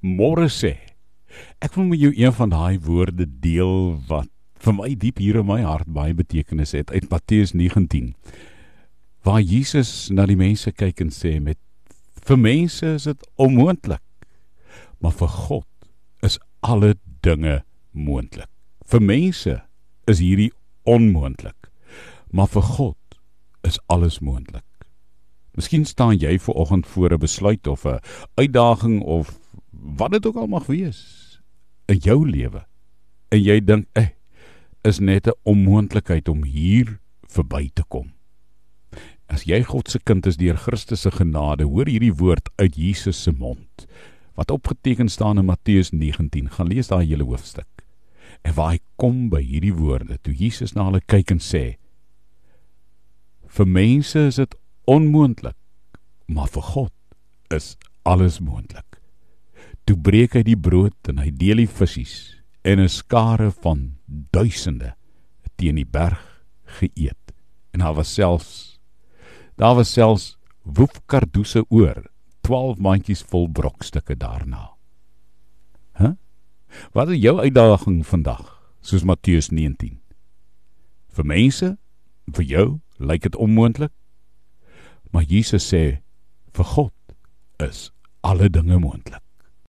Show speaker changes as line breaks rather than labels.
môre sê. Ek wil met jou een van daai woorde deel wat vir my diep hier in my hart baie betekenis het uit Matteus 19. Waar Jesus na die mense kyk en sê met vir mense is dit onmoontlik, maar vir God is alle dinge moontlik. Vir mense is hierdie onmoontlik, maar vir God is alles moontlik. Miskien staan jy ver oggend voor 'n besluit of 'n uitdaging of wat dit ook al mag wees in jou lewe. En jy dink, "Ag, eh, is net 'n onmoontlikheid om hier verby te kom." As jy God se kind is deur Christus se genade, hoor hierdie woord uit Jesus se mond wat opgeteken staan in Matteus 19. Gaan lees daai hele hoofstuk. En waar hy kom by hierdie woorde, toe Jesus na hulle kyk en sê: "Vir mense is dit onmoontlik, maar vir God is alles moontlik." Toe breek hy die brood en hy deel die visse en 'n skare van duisende teen die berg geëet. En daar was selfs daar was selfs woefkardoese oor 12 mandjies vol brokstukke daarna. Hæ? Huh? Wat is jou uitdaging vandag? Soos Matteus 19. Vir mense, vir jou lyk dit onmoontlik. Maar Jesus sê vir God is alle dinge moontlik.